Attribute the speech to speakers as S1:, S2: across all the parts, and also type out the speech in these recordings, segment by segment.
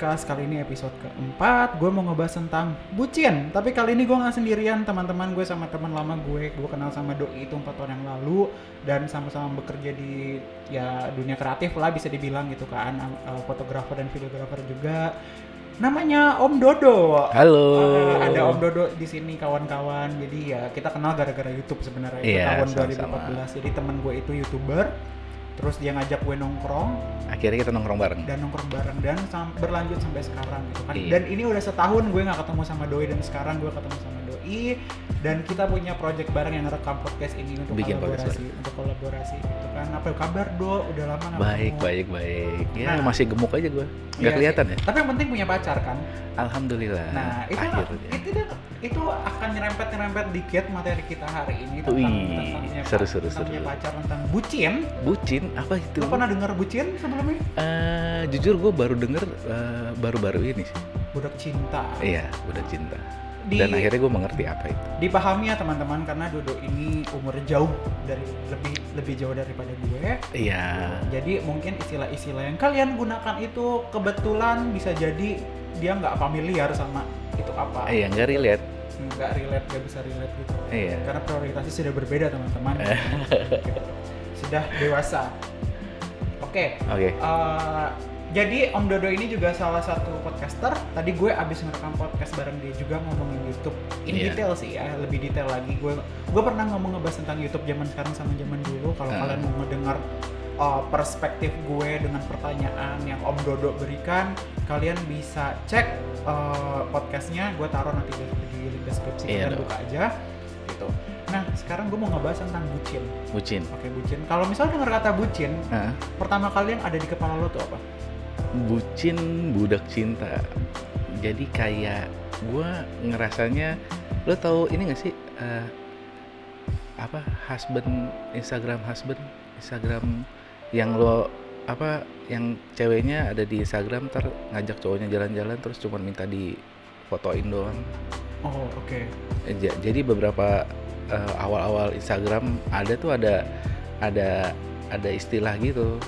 S1: Sarkas kali ini episode keempat. Gue mau ngebahas tentang bucin. Tapi kali ini gue nggak sendirian, teman-teman gue sama teman lama gue. Gue kenal sama Doi itu empat tahun yang lalu dan sama-sama bekerja di ya dunia kreatif lah bisa dibilang gitu kan, uh, fotografer dan videografer juga. Namanya Om Dodo.
S2: Halo.
S1: Uh, ada Om Dodo di sini kawan-kawan. Jadi ya kita kenal gara-gara YouTube sebenarnya itu
S2: Iya,
S1: tahun
S2: sama-sama.
S1: 2014. Jadi teman gue itu youtuber. Terus dia ngajak gue nongkrong
S2: Akhirnya kita nongkrong bareng.
S1: dan nongkrong bareng dan sam- berlanjut sampai sekarang gitu kan.
S2: Iya.
S1: Dan ini udah setahun gue nggak ketemu sama Doi dan sekarang gue ketemu sama Doi dan kita punya project bareng yang rekam podcast ini untuk
S2: Bikin podcast
S1: kolaborasi, untuk kolaborasi gitu kan. Apa kabar Do? Udah lama nggak
S2: Baik, baik, baik. Ya
S1: Nah.
S2: masih gemuk aja gue.
S1: Iya
S2: Nggak kelihatan
S1: sih.
S2: ya?
S1: Tapi yang penting punya pacar kan.
S2: Alhamdulillah.
S1: Nah, itu
S2: akhirnya.
S1: itu itu, itu akan nyerempet-nyerempet dikit materi kita hari ini tentang
S2: Wih,
S1: tentang
S2: seru, seru,
S1: tentang
S2: seru.
S1: pacar tentang bucin.
S2: Bucin apa itu?
S1: Lo pernah dengar bucin sebelumnya?
S2: Eh, jujur gue baru denger eh, baru-baru ini sih.
S1: Budak cinta.
S2: Iya, udah cinta.
S1: Di-
S2: Dan akhirnya gue mengerti apa itu.
S1: dipahami ya teman-teman karena Dodo ini umur jauh dari lebih lebih jauh daripada gue
S2: Iya.
S1: jadi mungkin istilah-istilah yang kalian gunakan itu kebetulan bisa jadi dia nggak familiar sama itu apa
S2: Iya, nggak relate.
S1: nggak relate nggak bisa relate gitu
S2: Iya.
S1: karena prioritasnya sudah berbeda teman-teman
S2: Eh.
S1: Sudah dewasa oke
S2: Oke.
S1: Eh, jadi Om Dodo ini juga salah satu podcaster. Tadi gue abis ngerekam podcast bareng dia juga ngomongin YouTube. In
S2: Iya.
S1: detail sih ya, lebih detail lagi. Gue gue pernah ngomong ngebahas tentang YouTube zaman sekarang sama zaman dulu. Kalau
S2: Hmm.
S1: kalian mau mendengar uh, perspektif gue dengan pertanyaan yang Om Dodo berikan, kalian bisa cek uh, podcastnya. Gue taruh nanti di, di link deskripsi.
S2: Iya
S1: kalian buka aja. Gitu. Nah, sekarang gue mau ngebahas tentang bucin.
S2: Bucin.
S1: Oke, bucin. Kalau misalnya dengar kata bucin,
S2: Hah?
S1: pertama kali yang ada di kepala lo tuh apa?
S2: Bucin budak cinta. Jadi kayak gua ngerasanya lo tahu ini gak sih eh, apa husband Instagram husband Instagram yang lo apa yang ceweknya ada di Instagram ntar ngajak cowoknya jalan-jalan terus cuma minta di fotoin doang.
S1: Oh, oke.
S2: Eh, ja- jadi beberapa eh, awal-awal Instagram ada tuh ada ada ada istilah gitu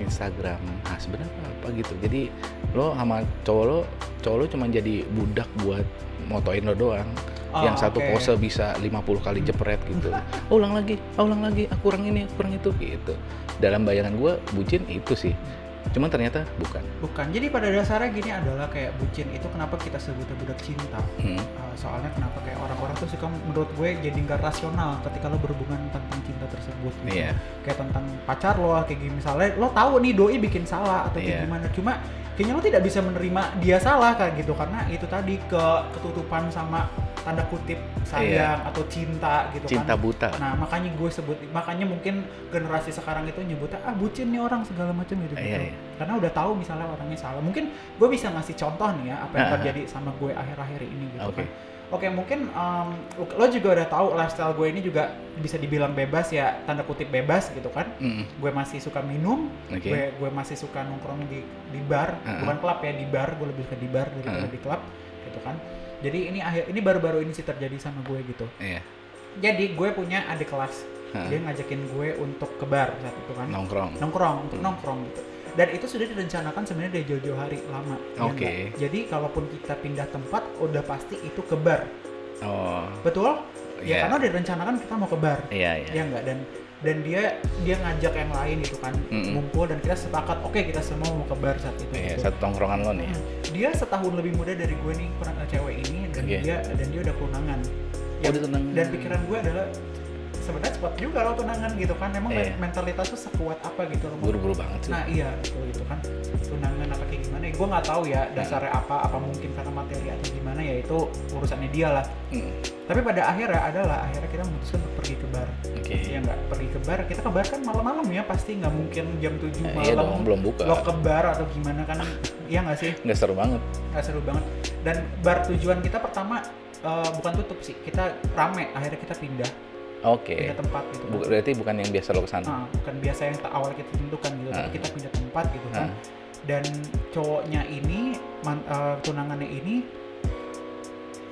S2: Instagram. Husband apa apa gitu? Jadi lo sama cowok lo cowok lo cuma jadi budak buat motoin lo doang.
S1: Oh,
S2: yang satu
S1: oke.
S2: pose bisa 50 kali jepret gitu. Oh, ulang lagi oh, ulang lagi aku kurang ini kurang itu gitu. Dalam bayangan gue bucin itu sih cuman ternyata bukan
S1: Bukan. Jadi pada dasarnya gini adalah kayak bucin itu kenapa kita sebutnya budak cinta.
S2: Hmm.
S1: Uh, soalnya kenapa kayak orang-orang tuh suka menurut gue jadi nggak rasional ketika lo berhubungan tentang cinta tersebut gitu.
S2: Iya.
S1: Kayak tentang pacar lo kayak gini misalnya lo tahu nih doi bikin salah atau kayak
S2: Iya.
S1: gimana cuma kayaknya lo tidak bisa menerima dia salah kayak gitu karena itu tadi ke ketutupan sama tanda kutip sayang atau cinta gitu
S2: cinta
S1: kan.
S2: buta
S1: Nah makanya gue sebut, makanya mungkin generasi sekarang itu nyebutnya ah bucin nih orang segala macam gitu,
S2: Iya, iya.
S1: Karena udah tahu misalnya orangnya salah. Mungkin gue bisa ngasih contoh nih ya apa yang
S2: Ah.
S1: terjadi sama gue akhir-akhir ini gitu
S2: Oke.
S1: kan. Oke mungkin um, lo juga udah tahu lifestyle gue ini juga bisa dibilang bebas ya tanda kutip bebas gitu kan.
S2: Mm,
S1: Gue masih suka minum,
S2: oke
S1: gue gue masih suka nongkrong di di bar,
S2: Ah.
S1: bukan klub ya di bar. Gue lebih suka di bar daripada
S2: Ah.
S1: di klub gitu kan. Jadi ini akhir ini baru-baru ini sih terjadi sama gue gitu.
S2: iya
S1: Jadi gue punya adik kelas, dia ngajakin gue untuk ke bar saat itu kan,
S2: nongkrong
S1: nongkrong, untuk
S2: Hmm.
S1: nongkrong gitu. Dan itu sudah direncanakan sebenarnya dari jauh-jauh hari lama. ya
S2: Oke.
S1: nggak? Jadi kalaupun kita pindah tempat, udah pasti itu ke bar,
S2: oh
S1: betul? Ya
S2: iya
S1: karena udah direncanakan kita mau ke bar,
S2: iya iya
S1: ya enggak? Dan dan dia dia ngajak yang lain gitu kan,
S2: Mm-mm.
S1: ngumpul dan kita sepakat, oke kita semua mau ke bar saat itu.
S2: Iya,
S1: gitu.
S2: satu tongkrongan lo nih.
S1: Dia setahun lebih muda dari gue nih, kurang cewek ini, dan
S2: Oke.
S1: dia dan dia udah tunangan.
S2: Oh, dia tunangan.
S1: Dan pikiran gue adalah sebenarnya cepat juga lo tunangan gitu kan. Emang men- mentalitas tuh sekuat apa gitu lo.
S2: buru-buru banget sih
S1: Nah iya gitu, gitu kan tunangan apa kayak gimana? Gue nggak tahu ya dasarnya apa. Apa mungkin karena materi atau gimana ya itu urusannya dia lah.
S2: Hmm,
S1: Tapi pada akhirnya adalah akhirnya kita memutuskan untuk pergi ke bar.
S2: oke
S1: Ya nggak pergi ke bar. Kita ke bar kan malam-malam ya pasti nggak mungkin jam 7
S2: Eh,
S1: malam.
S2: iya dong belum buka
S1: Lo ke bar atau gimana kan? Iya nggak sih?
S2: nggak seru banget
S1: nggak seru banget dan bar tujuan kita pertama eh, bukan tutup sih kita rame akhirnya kita pindah
S2: oke
S1: pindah tempat gitu kan.
S2: Bu- berarti bukan yang biasa lo ke sana
S1: Ah, bukan biasa yang awal kita tentukan gitu tapi
S2: Ah.
S1: kita pindah tempat gitu kan
S2: Ah.
S1: dan cowoknya ini man- eh, tunangannya ini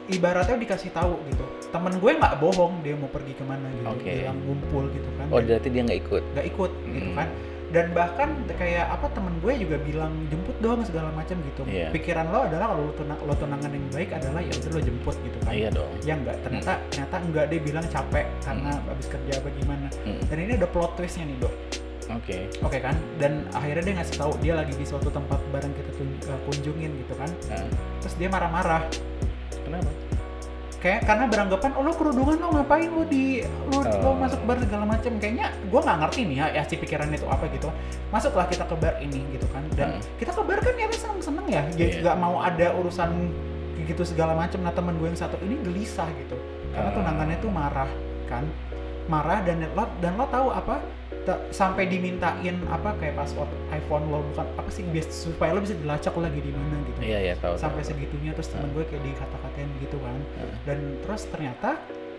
S1: ibaratnya dikasih tahu gitu temen gue nggak bohong dia mau pergi ke mana gitu
S2: Oke.
S1: bilang ngumpul gitu kan
S2: oh berarti dia nggak ikut
S1: nggak ikut gitu
S2: Hmm.
S1: kan dan bahkan kayak apa temen gue juga bilang jemput dong segala macam gitu.
S2: Iya.
S1: pikiran lo adalah kalau lo, tunang, lo tunangan yang baik adalah ya udah lo jemput gitu kan.
S2: Iya dong.
S1: Ya enggak ternyata ternyata enggak dia bilang capek karena habis kerja apa gimana.
S2: Hmm,
S1: dan ini ada plot twistnya nih dok.
S2: Oke.
S1: Oke kan? Dan akhirnya dia ngasih tahu dia lagi di suatu tempat bareng kita tun- uh, kunjungin gitu kan.
S2: Nah,
S1: terus dia marah-marah.
S2: Kenapa
S1: kayak karena beranggapan oh lo kerudungan lo ngapain? Lo di lo, lo
S2: Oh.
S1: masuk bar segala macam kayaknya gue nggak ngerti nih ya, ya si pikiran itu apa gitu. Masuklah kita ke bar ini gitu kan. Dan
S2: Hmm.
S1: kita ke bar kan ya seneng seneng ya nggak mau ada urusan gitu segala macam nah teman gue yang satu ini gelisah gitu karena
S2: Ah.
S1: tunangannya tuh marah kan. Marah dan lo dan lo tahu apa sampai dimintain apa kayak password iPhone lo bukan apa sih biar supaya lo bisa dilacak lo lagi di mana gitu.
S2: Iya iya tahu
S1: sampai
S2: tahu.
S1: segitunya terus temen gue kayak dikata-katain gitu kan.
S2: Heeh.
S1: dan terus ternyata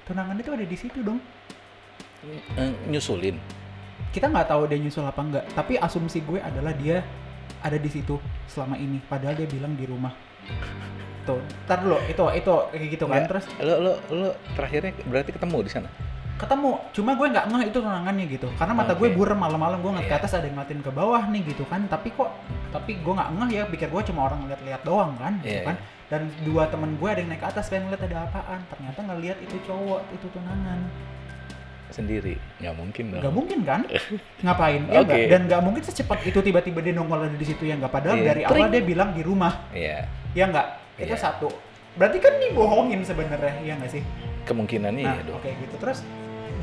S1: tunangan itu ada di situ dong.
S2: Eh, nyusulin?
S1: Kita nggak tahu dia nyusul apa enggak tapi asumsi gue adalah dia ada di situ selama ini padahal dia bilang di rumah. Tuh ntar dulu itu itu kayak gitu kan terus
S2: lo lo lo terakhirnya berarti ketemu di sana
S1: ketemu. Cuma gue nggak ngeh itu tunangannya gitu. Karena mata gue
S2: Oke.
S1: burem malam-malam. Gue ngeliat ke
S2: Iya.
S1: atas ada yang ngeliatin ke bawah nih gitu kan. Tapi kok tapi gue nggak ngeh ya. Pikir gue cuma orang ngeliat-liat doang kan gitu
S2: Iya,
S1: kan. dan dua temen gue ada yang naik ke atas pengen ngeliat ada apaan. Ternyata ngeliat itu cowok itu tunangan.
S2: Sendiri. Nggak mungkin dong.
S1: Nggak mungkin kan? Ngapain? Ya
S2: Oke.
S1: nggak? dan nggak mungkin secepat itu tiba-tiba dia nongol ada di situ ya nggak? Padahal
S2: Iya.
S1: dari awal
S2: Tring.
S1: dia bilang di rumah.
S2: Iya.
S1: Ya nggak? Itu
S2: Iya.
S1: satu. Berarti kan dibohongin sebenarnya ya nggak sih?
S2: Kemungkinannya
S1: nah
S2: iya dong.
S1: oke gitu. Terus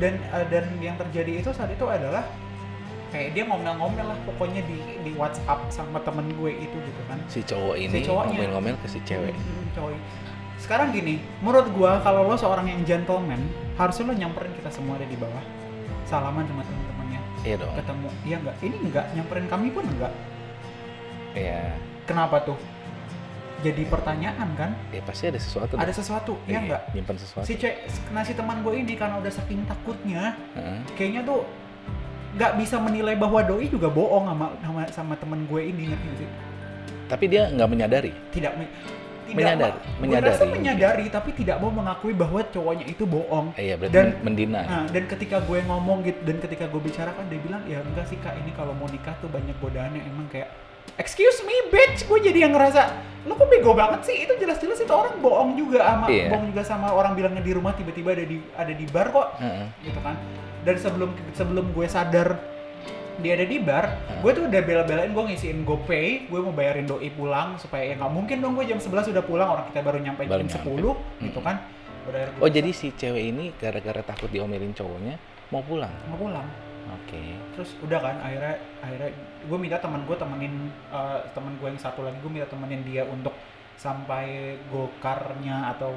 S1: dan eh, dan yang terjadi itu saat itu adalah kayak dia ngomel-ngomel lah pokoknya di di WhatsApp sama temen gue itu gitu kan.
S2: Si cowok ini
S1: cowoknya.
S2: ngomel-ngomel ke si cewek.
S1: Hmm, coy. sekarang gini menurut gua kalau lo seorang yang gentleman harusnya lo nyamperin kita semua ada di bawah. Salaman sama temen-temennya.
S2: Iya dong.
S1: Ketemu. Iya nggak? Ini nggak? Nyamperin kami pun enggak
S2: iya.
S1: Kenapa tuh jadi pertanyaan kan?
S2: Ya pasti ada sesuatu
S1: ada
S2: dong.
S1: sesuatu ya
S2: Iya,
S1: enggak
S2: nyimpan sesuatu.
S1: Si cek nah si teman gue ini karena udah saking takutnya
S2: Heeh.
S1: kayaknya tuh nggak bisa menilai bahwa doi juga bohong sama sama, sama temen gue ini ngerti sih?
S2: Tapi dia nggak menyadari?
S1: Tidak me- tidak
S2: Menyadari,
S1: gue
S2: menyadari.
S1: rasa menyadari tapi tidak mau mengakui bahwa cowoknya itu bohong.
S2: Eh, iya berarti
S1: Dan-
S2: mendina.
S1: Nah, dan ketika gue ngomong gitu dan ketika gue bicarakan dia bilang ya enggak sih kak ini kalau mau nikah tuh banyak godaannya. Emang kayak excuse me bitch. Gue jadi yang ngerasa lo kok bego banget sih? Itu jelas-jelas itu orang bohong juga sama
S2: Iya.
S1: bohong juga sama orang bilangnya di rumah tiba-tiba ada di ada di bar kok.
S2: Heeh.
S1: gitu kan. Dan sebelum sebelum gue sadar dia ada di bar
S2: Heeh.
S1: gue tuh udah bela-belain gue ngisiin GoPay gue mau bayarin doi pulang supaya ya nggak mungkin dong gue jam 11 udah pulang orang kita baru nyampe
S2: Baru
S1: jam
S2: nyampe.
S1: 10 gitu kan. Udah
S2: oh jadi si cewek ini gara-gara takut diomelin cowoknya mau pulang?
S1: Mau pulang.
S2: Oke.
S1: Terus udah kan akhirnya akhirnya gue minta teman gue temenin eh, teman gue yang satu lagi gue minta temenin dia untuk sampai gokarnya atau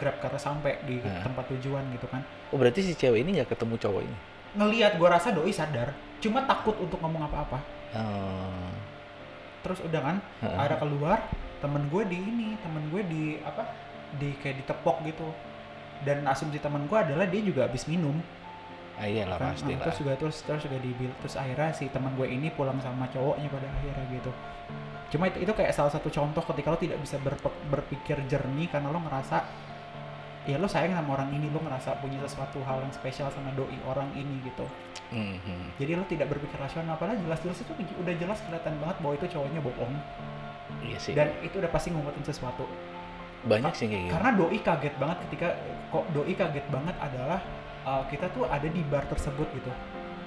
S1: grab car sampai di
S2: Hah.
S1: tempat tujuan gitu kan.
S2: Oh berarti si cewek ini nggak ketemu cowok ini?
S1: Ngelihat gue rasa doi sadar cuma takut untuk ngomong apa-apa.
S2: Oh.
S1: Terus udah kan
S2: Heeh.
S1: ada keluar temen gue di ini temen gue di apa di kayak ditepok gitu. Dan asumsi temen gue adalah dia juga habis minum
S2: ah, iyalah
S1: kan
S2: pasti lah
S1: terus juga terus terus juga dibil terus akhirnya si teman gue ini pulang sama cowoknya pada akhirnya gitu. Cuma itu, itu kayak salah satu contoh ketika lo tidak bisa berpe- berpikir jernih karena lo ngerasa ya lo sayang sama orang ini lo ngerasa punya sesuatu hal yang spesial sama doi orang ini gitu.
S2: Mhm.
S1: jadi lo tidak berpikir rasional padahal jelas-jelas itu udah jelas kelihatan banget bahwa itu cowoknya bohong.
S2: Iya sih.
S1: Dan itu udah pasti ngumpetin sesuatu.
S2: Banyak sih kayak gitu.
S1: Karena doi kaget banget ketika kok doi kaget banget adalah uh, kita tuh ada di bar tersebut gitu.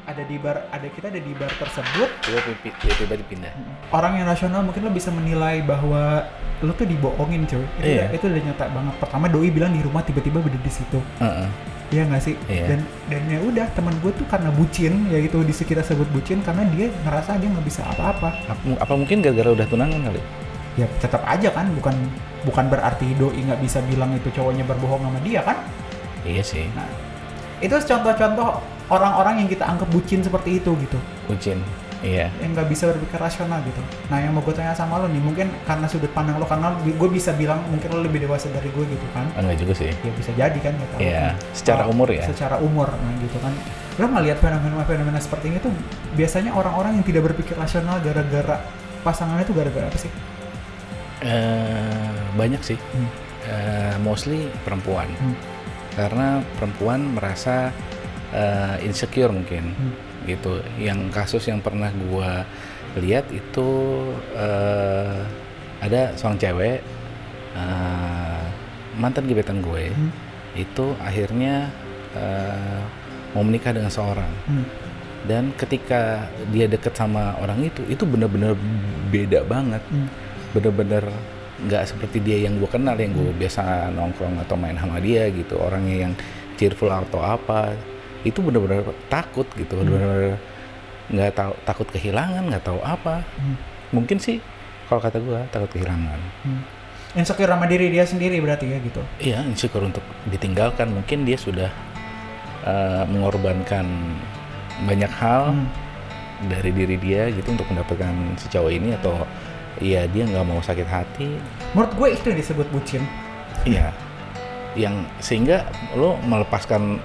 S1: Ada di bar ada kita ada di bar tersebut.
S2: Pipi tiba-tiba dipindah.
S1: Orang yang rasional mungkin lo bisa menilai bahwa lo tuh dibohongin cuy. Itu,
S2: Iya.
S1: itu udah nyata banget. Pertama doi bilang di rumah tiba-tiba beda di situ.
S2: Heeh.
S1: Iya nggak sih?
S2: Iya.
S1: dan dan ya udah teman gue tuh karena bucin ya gitu di kita sebut bucin karena dia ngerasa dia nggak bisa apa-apa.
S2: Apa, apa mungkin gara-gara udah tunangan kali?
S1: Ya tetap aja kan bukan bukan berarti doi nggak bisa bilang itu cowoknya berbohong sama dia kan?
S2: Iya sih.
S1: Nah, itu contoh-contoh orang-orang yang kita anggap bucin seperti itu gitu,
S2: bucin iya
S1: yang nggak bisa berpikir rasional gitu. Nah, yang mau gue tanya sama lo nih, mungkin karena sudut pandang lo, karena gue bisa bilang mungkin lo lebih dewasa dari gue gitu kan,
S2: enggak juga sih
S1: ya bisa jadi kan, tahu.
S2: iya
S1: kan.
S2: secara
S1: Oh,
S2: umur ya
S1: Secara umur, nah gitu kan. Lo ngelihat fenomena-fenomena seperti ini tuh biasanya orang-orang yang tidak berpikir rasional gara-gara pasangannya tuh gara-gara apa sih?
S2: Eh, banyak sih
S1: Hmm.
S2: Eh, mostly perempuan
S1: Hmm.
S2: Karena perempuan merasa eh, insecure mungkin
S1: Hmm.
S2: gitu yang kasus yang pernah gua lihat itu eh, ada seorang cewek eh, mantan gebetan gue
S1: Hmm.
S2: itu akhirnya eh, mau menikah dengan seorang
S1: Hmm.
S2: dan ketika dia deket sama orang itu itu bener-bener beda banget
S1: Hmm.
S2: bener-bener nggak seperti dia yang gue kenal yang gue biasa nongkrong atau main sama dia gitu orangnya yang cheerful atau apa itu bener-bener takut gitu bener-bener nggak tahu takut kehilangan nggak tahu apa
S1: Hmm.
S2: mungkin sih kalau kata gue takut kehilangan
S1: Hmm. Insecure sama diri dia sendiri berarti ya gitu.
S2: iya insecure untuk ditinggalkan mungkin dia sudah eh, mengorbankan banyak hal
S1: Hmm.
S2: dari diri dia gitu untuk mendapatkan si cowok ini atau iya dia nggak mau sakit hati
S1: Menurut gue itu yang disebut bucin.
S2: Iya. Yang sehingga lo melepaskan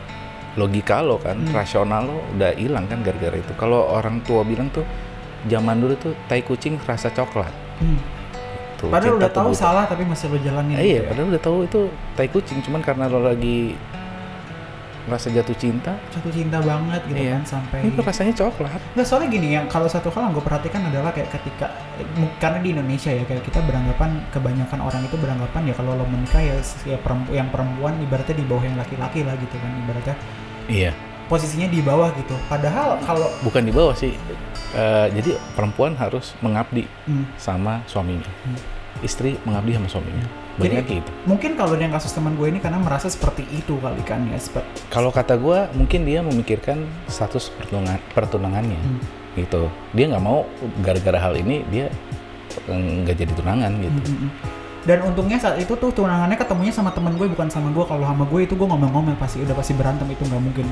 S2: logika lo kan,
S1: Hmm.
S2: rasional lo udah hilang kan gara-gara itu. Kalau orang tua bilang tuh zaman dulu tuh tai kucing rasa coklat.
S1: Hmm.
S2: Tuh,
S1: Padahal udah tahu
S2: buta.
S1: salah tapi masih lo jalanin.
S2: Eh,
S1: gitu
S2: iya,
S1: ya.
S2: padahal udah tahu itu tai kucing, cuman karena lo lagi rasa jatuh cinta,
S1: Jatuh cinta banget gitu
S2: Iya.
S1: kan sampai.
S2: itu rasanya coklat.
S1: Nggak soalnya gini yang kalau satu hal yang gue perhatikan adalah kayak ketika karena di Indonesia ya kayak kita beranggapan kebanyakan orang itu beranggapan ya kalau lo menikah ya, ya perempu- yang perempuan ibaratnya di bawah yang laki-laki lah gitu kan ibaratnya
S2: Iya,
S1: posisinya di bawah gitu. Padahal kalau
S2: bukan di bawah sih. Eh, jadi perempuan harus mengabdi
S1: hmm,
S2: sama suaminya.
S1: Hmm.
S2: Istri mengabdi sama suaminya.
S1: Jadi-
S2: Banyak gitu.
S1: mungkin kalau yang kasus teman gue ini karena merasa seperti itu kali kan ya seperti
S2: Kalau kata gue, mungkin dia memikirkan status pertunangan, pertunangannya,
S1: Hmm.
S2: gitu. Dia nggak mau gara-gara hal ini dia eh, nggak jadi tunangan gitu.
S1: Mm, mm, mm. Dan untungnya saat itu tuh tunangannya ketemunya sama temen gue bukan sama gue. Kalau sama gue itu gue ngomel-ngomel pasti udah pasti berantem itu nggak mungkin.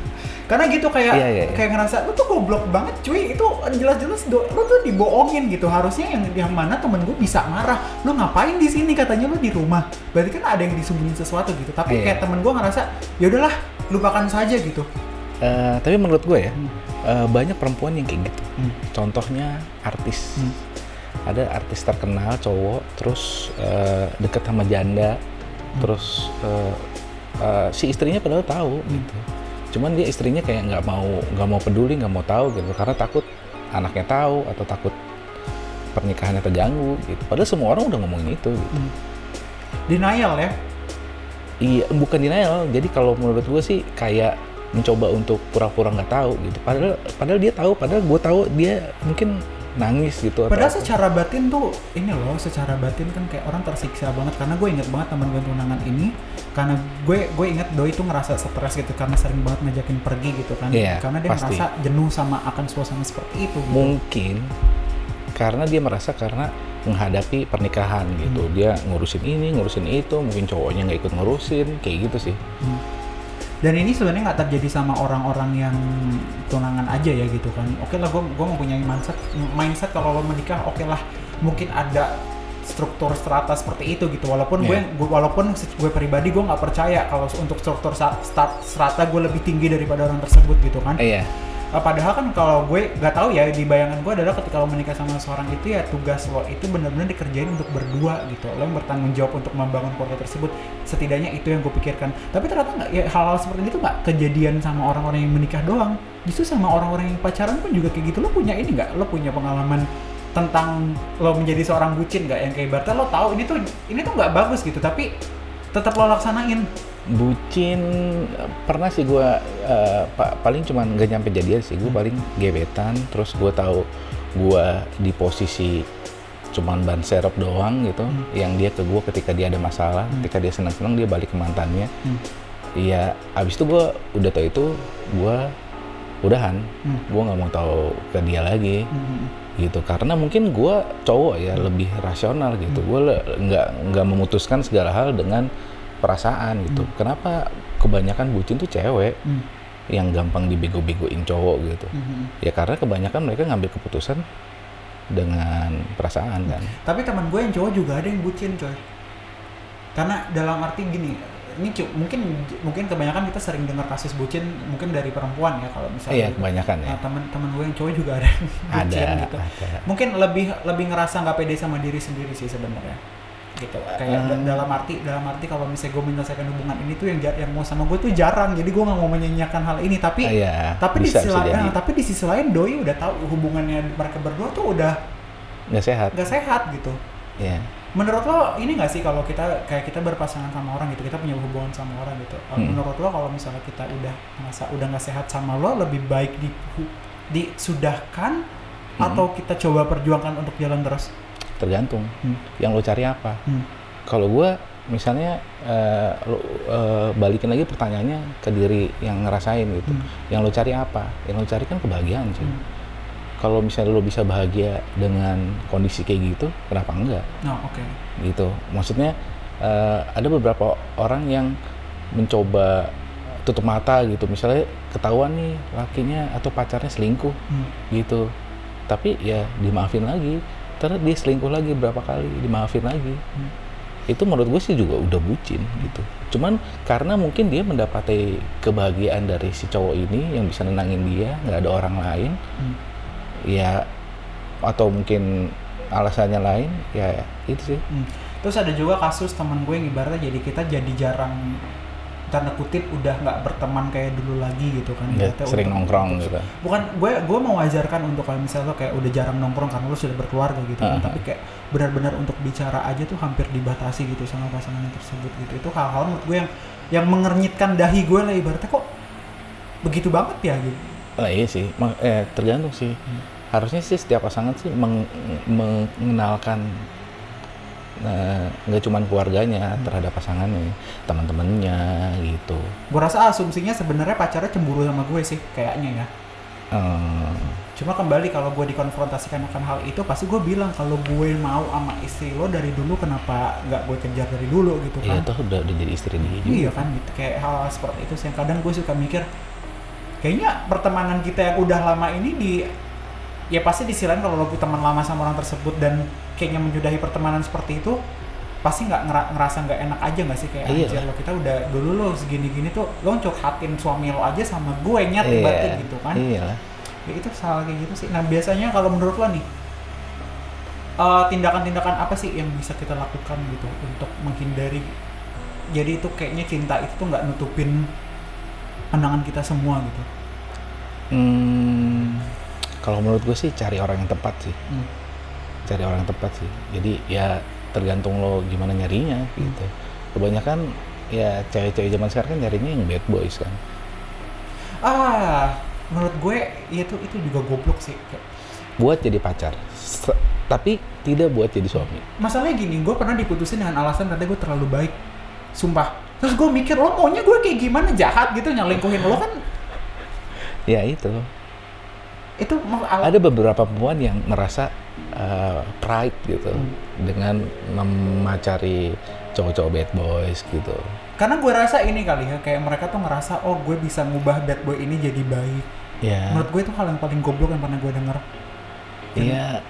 S1: Karena gitu kayak
S2: Iya, iya, iya.
S1: kayak ngerasa lu tuh goblok banget cuy. Itu jelas-jelas lu tuh dibohongin gitu. Harusnya yang yang mana temen gue bisa marah. Lu ngapain di sini katanya lu di rumah. Berarti kan ada yang disembunyiin sesuatu gitu. Tapi
S2: Iya.
S1: kayak temen gue ngerasa ya udahlah lupakan saja gitu.
S2: Eh, tapi menurut gue ya,
S1: Hmm.
S2: eh, banyak perempuan yang kayak gitu.
S1: Hmm.
S2: Contohnya artis.
S1: Hmm.
S2: Ada artis terkenal cowok, terus eh, deket sama janda,
S1: Hmm.
S2: terus eh, eh, si istrinya padahal tahu
S1: Hmm.
S2: gitu. Cuman dia istrinya kayak nggak mau nggak mau peduli, nggak mau tahu gitu, karena takut anaknya tahu atau takut pernikahannya terganggu gitu. Padahal semua orang udah ngomongin itu. Gitu.
S1: Hmm. Denial ya.
S2: Iya, bukan denial. Jadi kalau menurut gue sih kayak mencoba untuk pura-pura nggak tahu gitu. Padahal padahal dia tahu, padahal gue tahu dia mungkin nangis gitu. atau
S1: Padahal
S2: apa.
S1: secara batin tuh ini loh, secara batin kan kayak orang tersiksa banget karena gue inget banget teman gue tunangan ini karena gue gue inget doi tuh ngerasa stres gitu karena sering banget ngajakin pergi gitu kan.
S2: Iya,
S1: karena dia
S2: pasti.
S1: merasa jenuh sama akan suasana seperti itu gitu.
S2: mungkin karena dia merasa karena menghadapi pernikahan gitu.
S1: Hmm.
S2: Dia ngurusin ini, ngurusin itu, mungkin cowoknya nggak ikut ngurusin, kayak gitu sih.
S1: Hmm. Dan ini sebenarnya nggak terjadi sama orang-orang yang tunangan aja ya gitu kan. Oke lah, gue gue mempunyai mindset mindset kalau lo menikah, oke lah mungkin ada struktur strata seperti itu gitu. Walaupun gue,
S2: Iya.
S1: gue walaupun gue pribadi gue nggak percaya kalau untuk struktur strata gue lebih tinggi daripada orang tersebut gitu kan.
S2: Eh,
S1: padahal kan kalau gue nggak tahu ya di bayangan gue adalah ketika lo menikah sama seorang itu ya tugas lo itu benar-benar dikerjain untuk berdua gitu. Lo bertanggung jawab untuk membangun keluarga tersebut. Setidaknya itu yang gue pikirkan. Tapi ternyata nggak ya hal-hal seperti itu nggak kejadian sama orang-orang yang menikah doang. Justru sama orang-orang yang pacaran pun juga kayak gitu. Lo punya ini nggak? Lo punya pengalaman tentang lo menjadi seorang bucin nggak? Yang kayak ibaratnya lo tahu ini tuh ini tuh nggak bagus gitu. Tapi tetap lo laksanain
S2: Bucin pernah sih gue paling cuman nggak nyampe jadian sih gue paling gebetan terus gue tahu gue di posisi cuman ban serep doang gitu
S1: Hmm.
S2: yang dia ke gue ketika dia ada masalah
S1: Hmm.
S2: ketika dia senang-senang dia balik ke mantannya
S1: Hmm.
S2: Iya, abis itu gue udah tahu itu gue udahan,
S1: Hmm.
S2: gue nggak mau tahu ke dia lagi
S1: Hmm.
S2: gitu karena mungkin gue cowok ya lebih rasional gitu,
S1: Hmm.
S2: gue nggak nggak memutuskan segala hal dengan perasaan gitu.
S1: Hmm.
S2: Kenapa kebanyakan bucin tuh cewek
S1: Hmm.
S2: yang gampang dibego-begoin cowok gitu?
S1: Hmm.
S2: Ya karena kebanyakan mereka ngambil keputusan dengan perasaan kan.
S1: Tapi teman gue yang cowok juga ada yang bucin coy. Karena dalam arti gini, ini cu- mungkin mungkin kebanyakan kita sering dengar kasus bucin mungkin dari perempuan ya kalau misalnya.
S2: Iya kebanyakan ya.
S1: Nah, teman-teman gue yang cowok juga ada yang bucin
S2: Ada,
S1: gitu.
S2: ada.
S1: Mungkin lebih lebih ngerasa nggak pede sama diri sendiri sih sebenarnya. Gitu. Kayak
S2: Hmm.
S1: da- dalam arti dalam arti kalau misalnya gue menyelesaikan hubungan ini tuh yang yang mau sama gue tuh jarang. Jadi gue nggak mau menyanyiakan hal ini. Tapi
S2: Ah, iya,
S1: tapi
S2: bisa,
S1: di sisi lain nah, tapi di sisi lain doi udah tahu hubungannya mereka berdua tuh udah
S2: nggak sehat.
S1: nggak sehat gitu.
S2: Ya
S1: menurut lo ini nggak sih kalau kita kayak kita berpasangan sama orang gitu kita punya hubungan sama orang gitu. Eh,
S2: Hmm.
S1: menurut lo kalau misalnya kita udah merasa udah nggak sehat sama lo lebih baik di disudahkan
S2: Hmm.
S1: atau kita coba perjuangkan untuk jalan terus
S2: tergantung.
S1: Hmm.
S2: yang lo cari apa.
S1: Hmm.
S2: kalau gue misalnya eh, lo eh, balikin lagi pertanyaannya ke diri yang ngerasain gitu.
S1: Hmm.
S2: yang lo cari apa? Yang lo cari kan kebahagiaan sih
S1: Hmm.
S2: kalau misalnya lo bisa bahagia dengan kondisi kayak gitu kenapa enggak?
S1: No oke.
S2: Gitu. Maksudnya eh, ada beberapa orang yang mencoba tutup mata gitu. Misalnya ketahuan nih lakinya atau pacarnya selingkuh
S1: Hmm.
S2: gitu. Tapi ya dimaafin lagi terus dia selingkuh lagi berapa kali dimaafin lagi
S1: Hmm.
S2: itu menurut gue sih juga udah bucin gitu cuman karena mungkin dia mendapati kebahagiaan dari si cowok ini yang bisa nenangin dia nggak ada orang lain
S1: Hmm.
S2: ya atau mungkin alasannya lain ya itu sih
S1: Hmm. Terus ada juga kasus teman gue yang ibaratnya jadi kita jadi jarang tanda kutip udah nggak berteman kayak dulu lagi gitu kan.
S2: Nggak
S1: Ibaratnya
S2: sering
S1: untuk-
S2: nongkrong
S1: untuk-
S2: gitu
S1: Bukan gue gue mewajarkan untuk kalau misalnya lo kayak udah jarang nongkrong karena lo sudah berkeluarga gitu kan.
S2: Uh-huh.
S1: Tapi kayak benar-benar untuk bicara aja tuh hampir dibatasi gitu sama pasangan tersebut gitu. Itu hal-hal menurut gue yang yang mengernyitkan dahi gue lah ibaratnya kok begitu banget ya gitu.
S2: oh, iya sih eh, tergantung sih
S1: Hmm.
S2: harusnya sih setiap pasangan sih meng- mengenalkan eh, nggak cuman keluarganya
S1: Hmm.
S2: terhadap pasangannya teman-temannya gitu
S1: Gue rasa asumsinya sebenarnya pacarnya cemburu sama gue sih kayaknya ya.
S2: Eh,
S1: Cuma kembali kalau gue dikonfrontasikan akan hal itu pasti gue bilang kalau gue mau sama istri lo dari dulu kenapa nggak gue kejar dari dulu gitu
S2: iya
S1: kan?
S2: tuh udah, udah jadi istri dia juga
S1: Iya kan gitu kayak hal, seperti itu sih. Kadang gue suka mikir kayaknya pertemanan kita yang udah lama ini di ya pasti di sisi lain kalau lo teman lama sama orang tersebut dan kayaknya menyudahi pertemanan seperti itu pasti nggak ngera- ngerasa nggak enak aja nggak sih? Kayak
S2: Iya.
S1: Anjir
S2: lah.
S1: lo kita udah dulu lo segini gini tuh lo curhatin suami lo aja sama gue nyet
S2: Iya,
S1: ibaratnya gitu kan.
S2: iya.
S1: Ya itu salah kayak gitu sih. Nah biasanya kalau menurut lo nih eh, tindakan-tindakan apa sih yang bisa kita lakukan gitu untuk menghindari? Jadi itu kayaknya cinta itu tuh nggak nutupin pandangan kita semua gitu.
S2: Hmm, kalau menurut gue sih cari orang yang tepat sih.
S1: Hmm.
S2: cari orang yang tepat sih. Jadi ya tergantung lo gimana nyarinya gitu. Kebanyakan ya cewek-cewek zaman sekarang kan nyarinya yang bad boys kan.
S1: Ah menurut gue ya itu itu juga goblok sih.
S2: Buat jadi pacar. Se- tapi tidak buat jadi suami.
S1: Masalahnya gini gue pernah diputusin dengan alasan katanya gue terlalu baik. Sumpah. Terus gue mikir lo maunya gue kayak gimana? Jahat gitu nyelingkuhin lo kan?
S2: Ya itu
S1: itu
S2: ada beberapa perempuan yang merasa uh, pride gitu
S1: Hmm.
S2: dengan memacari cowok-cowok bad boys gitu.
S1: Karena gue rasa ini kali ya kayak mereka tuh ngerasa oh gue bisa ngubah bad boy ini jadi baik.
S2: Ya
S1: menurut gue itu hal yang paling goblok yang pernah gue denger
S2: ya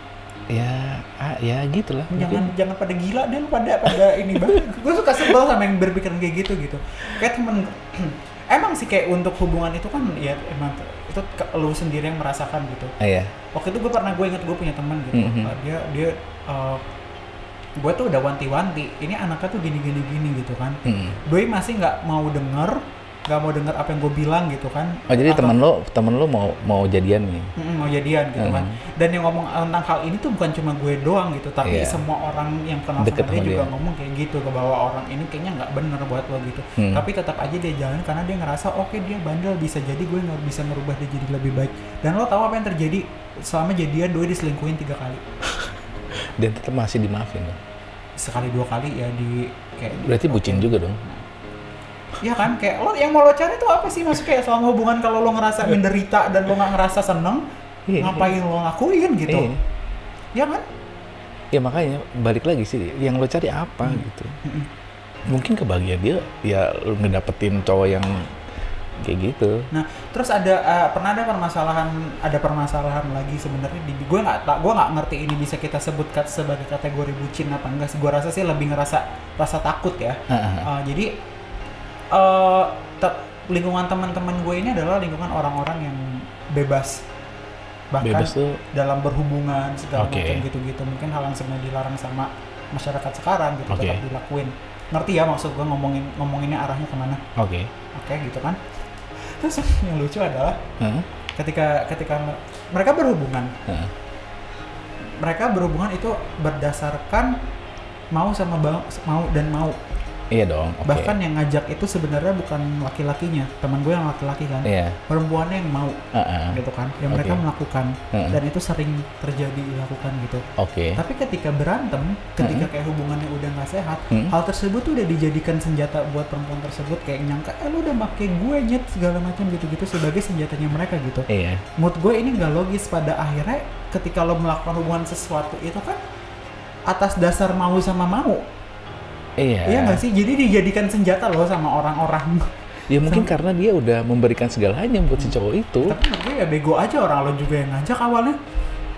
S2: ya ah, ya gitulah
S1: jangan
S2: mungkin.
S1: jangan pada gila deh lu pada pada ini banget. Gue suka sebel sama yang berpikiran kayak gitu gitu. Kayak temen emang sih kayak untuk hubungan itu kan ya emang itu ke- lu sendiri yang merasakan gitu
S2: Ah, ya
S1: waktu itu gue pernah gue inget gue punya teman gitu
S2: Mhm.
S1: Uh, dia dia uh, gue tuh udah wanti-wanti ini anaknya tuh gini gini gini gitu kan
S2: Hmm.
S1: doi masih nggak mau denger nggak mau denger apa yang gue bilang gitu kan.
S2: Oh jadi
S1: Atau-
S2: temen lo temen lo mau mau jadian nih?
S1: Mm, mau jadian gitu kan.
S2: Hmm.
S1: dan yang ngomong tentang hal ini tuh bukan cuma gue doang gitu tapi
S2: Iya.
S1: semua orang yang kenal
S2: Deket
S1: sama dia juga ngomong kayak gitu ke bahwa orang ini kayaknya nggak bener buat lo gitu.
S2: Hmm.
S1: tapi tetap aja dia jalan karena dia ngerasa oke dia bandel bisa jadi gue nggak bisa ngerubah dia jadi lebih baik. Dan lo tahu apa yang terjadi? Selama jadian doi diselingkuhin tiga kali.
S2: Dan tetap masih dimaafin dong.
S1: sekali dua kali ya di kayak
S2: berarti bucin juga dong
S1: Iya kan, kayak lo yang mau lo cari tuh apa sih? Maksudnya kayak selama hubungan kalau lo ngerasa menderita dan lo nggak ngerasa seneng,
S2: Iya,
S1: ngapain lo lakuin gitu?
S2: Iya.
S1: Ya kan?
S2: ya makanya balik lagi sih yang lo cari apa
S1: Hmm.
S2: gitu
S1: Mm-mm.
S2: mungkin kebahagiaan dia ya lo ngedapetin cowok yang kayak gitu
S1: Nah, terus ada eh, pernah ada permasalahan ada permasalahan lagi sebenarnya di gue nggak tak gue nggak ngerti ini bisa kita sebut sebagai kategori bucin apa enggak? Gue rasa sih lebih ngerasa rasa takut ya. Eh, jadi eh te- lingkungan teman-teman gue ini adalah lingkungan orang-orang yang bebas bahkan
S2: bebas tuh
S1: dalam berhubungan segala
S2: Oke.
S1: macam gitu-gitu mungkin hal yang sebenarnya dilarang sama masyarakat sekarang gitu
S2: Oke.
S1: tetap dilakuin ngerti ya maksud gue ngomongin ngomonginnya arahnya ke mana
S2: Oke.
S1: oke gitu kan terus yang lucu adalah
S2: Heeh.
S1: ketika ketika mereka berhubungan
S2: Heeh.
S1: mereka berhubungan itu berdasarkan mau sama bang, mau dan mau
S2: Iya dong. Oke.
S1: bahkan yang ngajak itu sebenarnya bukan laki-lakinya teman gue yang laki-laki kan
S2: Iya.
S1: perempuannya yang mau
S2: Heeh.
S1: gitu kan yang mereka
S2: Oke.
S1: melakukan
S2: Heeh.
S1: dan itu sering terjadi dilakukan gitu
S2: Oke.
S1: tapi ketika berantem ketika kayak hubungannya udah nggak sehat
S2: Hmm.
S1: hal tersebut tuh udah dijadikan senjata buat perempuan tersebut kayak nyangka eh lu udah pakai gue nyet segala macam gitu-gitu sebagai senjatanya mereka gitu
S2: Iya.
S1: mood gue ini nggak logis pada akhirnya ketika lo melakukan hubungan sesuatu itu kan atas dasar mau sama mau
S2: Iya.
S1: iya nggak sih jadi dijadikan senjata loh sama orang-orang
S2: Ya mungkin
S1: Sama-
S2: karena dia udah memberikan segalanya buat si cowok itu.
S1: tapi gue ya bego aja orang lo juga yang ngajak awalnya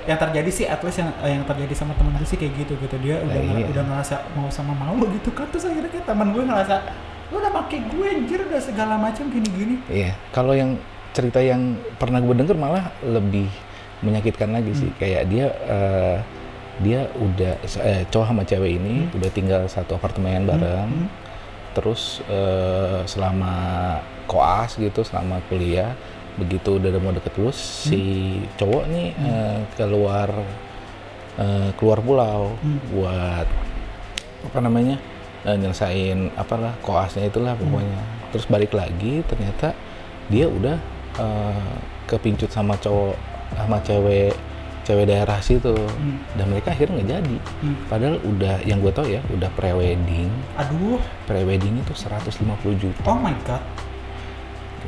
S1: yang terjadi sih at least yang eh, yang terjadi sama temen gue sih kayak gitu gitu dia udah
S2: iya.
S1: udah ngerasa mau sama mau gitu kan terus akhirnya kayak temen gue ngerasa lu udah pakai gue anjir udah segala macam gini-gini
S2: Iya. Kalau yang cerita yang pernah gue denger malah lebih menyakitkan lagi sih.
S1: Hmm.
S2: Kayak dia eh, dia udah eh, cowok sama cewek ini
S1: Hmm.
S2: udah tinggal satu apartemen bareng.
S1: Hmm,
S2: Terus eh, selama koas gitu, selama kuliah, begitu udah mau deket lulus, si cowok nih
S1: Hmm.
S2: eh, keluar eh, keluar pulau
S1: Hmm.
S2: buat apa namanya eh, nyelesain apalah koasnya itulah
S1: Hmm.
S2: pokoknya. Terus balik lagi ternyata dia udah eh, kepincut sama cowok sama cewek cewek daerah situ.
S1: Hmm,
S2: dan mereka akhirnya nggak jadi.
S1: hmm.
S2: Padahal udah yang gue tau ya udah pre-wedding.
S1: Aduh.
S2: Pre-wedding itu 150 juta.
S1: Oh my god.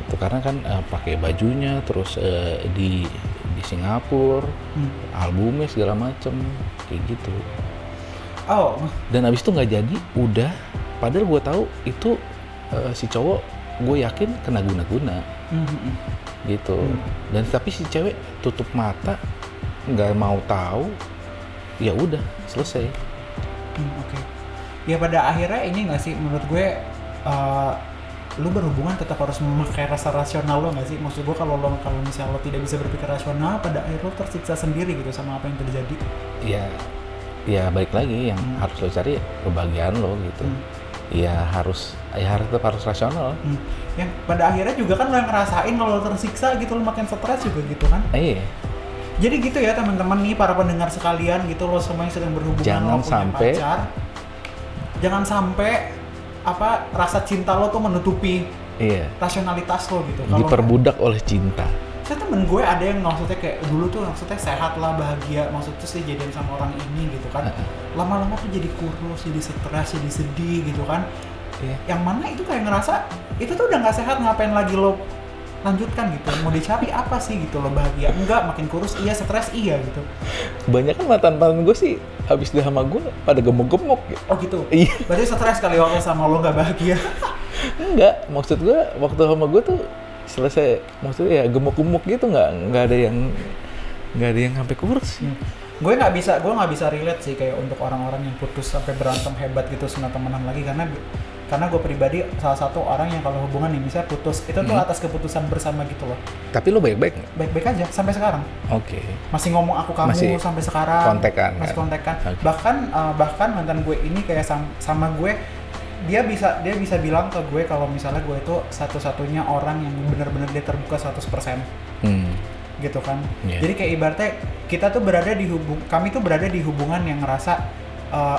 S2: Gitu karena kan eh, pakai bajunya terus eh, di di Singapura
S1: hmm.
S2: albumnya segala macem kayak gitu.
S1: Oh.
S2: Dan abis itu nggak jadi udah. Padahal gue tahu itu eh, si cowok gue yakin kena guna-guna.
S1: Hmm, hmm, hmm.
S2: gitu.
S1: Hmm.
S2: dan tapi si cewek tutup mata nggak mau tahu. Ya udah selesai.
S1: Hmm, oke. Ya pada akhirnya ini nggak sih menurut gue eh, lu berhubungan tetap harus memakai rasa rasional lo nggak sih? Maksud gue kalau lo kalau misalnya lo tidak bisa berpikir rasional pada akhirnya lo tersiksa sendiri gitu sama apa yang terjadi.
S2: Ya ya balik lagi yang
S1: Hmm.
S2: harus lo cari kebahagiaan lo gitu.
S1: Hmm.
S2: ya harus ya harus tetap harus rasional.
S1: Hmm. yang pada akhirnya juga kan lo yang ngerasain kalau lo tersiksa gitu lo makin stres juga gitu kan?
S2: Eh iya.
S1: Jadi gitu ya teman-teman nih para pendengar sekalian gitu lo semua yang sedang berhubungan
S2: Jangan
S1: lo
S2: sampai-
S1: pacar. Jangan sampai apa rasa cinta lo tuh menutupi
S2: iya.
S1: rasionalitas lo gitu. Kalau-
S2: diperbudak oleh cinta.
S1: Saya temen gue ada yang maksudnya kayak dulu tuh maksudnya sehat lah bahagia maksudnya sih jadian sama orang ini gitu kan. Lama-lama tuh jadi kurus jadi stres jadi sedih gitu kan.
S2: Iya.
S1: yang mana itu kayak ngerasa itu tuh udah nggak sehat ngapain lagi lo lanjutkan gitu. Mau dicari apa sih gitu lo bahagia? Enggak makin kurus iya stres iya gitu.
S2: Kebanyakan mantan-mantan gue sih habis dia sama gue pada gemuk-gemuk ya.
S1: oh gitu?
S2: Iya.
S1: Berarti stres kali waktu sama lo nggak bahagia?
S2: Enggak maksud gue waktu sama gue tuh selesai maksudnya ya gemuk-gemuk gitu nggak nggak ada yang nggak ada yang sampai kurus
S1: Hmm. gue nggak bisa gue nggak bisa relate sih kayak untuk orang-orang yang putus sampai berantem hebat gitu senang temenan lagi karena karena gue pribadi salah satu orang yang kalau hubungan nih misalnya putus itu tuh
S2: Hmm.
S1: atas keputusan bersama gitu loh
S2: tapi lo baik-baik
S1: baik-baik aja sampai sekarang
S2: oke
S1: masih ngomong aku kamu
S2: Masih
S1: sampai sekarang
S2: kontekan,
S1: masih
S2: kan?
S1: kontekan
S2: Oke.
S1: bahkan eh, bahkan mantan gue ini kayak sam- sama gue dia bisa dia bisa bilang ke gue kalau misalnya gue itu satu-satunya orang yang benar-benar dia terbuka 100%
S2: hmm.
S1: gitu kan.
S2: Iya.
S1: Jadi kayak ibaratnya kita tuh berada di hubung kami tuh berada di hubungan yang ngerasa eh,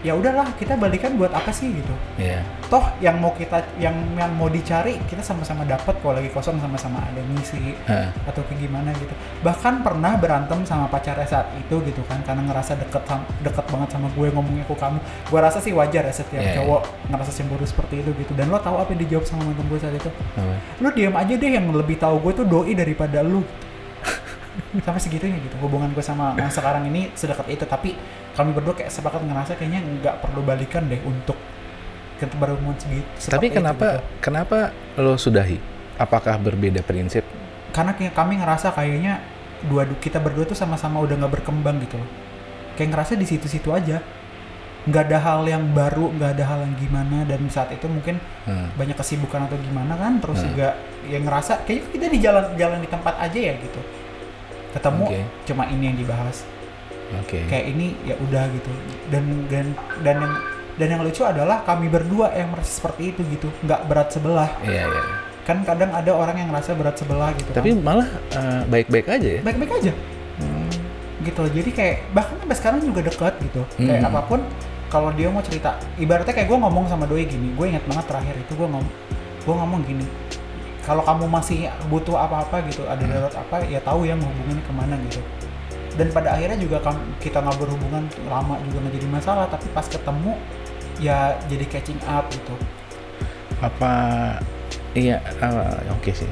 S1: ya udahlah kita balikan buat apa sih gitu.
S2: Iya.
S1: Toh yang mau kita yang yang mau dicari kita sama-sama dapat kalau lagi kosong sama-sama ada misi
S2: Heeh.
S1: atau kayak gimana gitu. Bahkan pernah berantem sama pacarnya saat itu gitu kan karena ngerasa deket deket banget sama gue ngomongnya ke kamu. Gue rasa sih wajar ya setiap
S2: Iya,
S1: cowok ngerasa cemburu seperti itu gitu. Dan lo tahu apa yang dijawab sama mantan gue saat itu?
S2: Apa?
S1: lu diam aja deh yang lebih tahu gue tuh doi daripada lu sampai segitunya gitu. Hubungan gue sama yang sekarang ini sedekat itu. Tapi kami berdua kayak sepakat ngerasa kayaknya nggak perlu balikan deh untuk kita berhubungan segitu
S2: tapi
S1: seperti itu,
S2: kenapa
S1: gitu.
S2: kenapa lo sudahi? Apakah berbeda prinsip?
S1: Karena kayak kami ngerasa kayaknya dua kita berdua tuh sama-sama udah nggak berkembang gitu loh. Kayak ngerasa di situ-situ aja. Nggak ada hal yang baru nggak ada hal yang gimana dan saat itu mungkin
S2: Hmm.
S1: banyak kesibukan atau gimana kan terus
S2: Hmm.
S1: juga ya ngerasa kayaknya kita di jalan jalan di tempat aja ya gitu ketemu
S2: Oke.
S1: cuma ini yang dibahas
S2: Oke.
S1: kayak ini ya udah gitu dan dan dan yang dan yang lucu adalah kami berdua yang merasa seperti itu gitu nggak berat sebelah
S2: Iya iya.
S1: kan kadang ada orang yang ngerasa berat sebelah gitu
S2: Tapi
S1: kan.
S2: malah eh, baik-baik aja ya.
S1: baik-baik aja gitu loh jadi kayak bahkan sampai sekarang juga dekat gitu kayak
S2: Hmm.
S1: apa pun kalau dia mau cerita ibaratnya kayak gue ngomong sama doi gini gue ingat banget terakhir itu gue ngomong gue ngomong gini kalau kamu masih butuh apa-apa gitu ada
S2: Hmm.
S1: darurat apa ya tahu ya hubungannya ke mana gitu dan pada akhirnya juga kita nggak berhubungan lama juga nggak jadi masalah tapi pas ketemu ya jadi catching up gitu
S2: Apa iya eh, oke sih.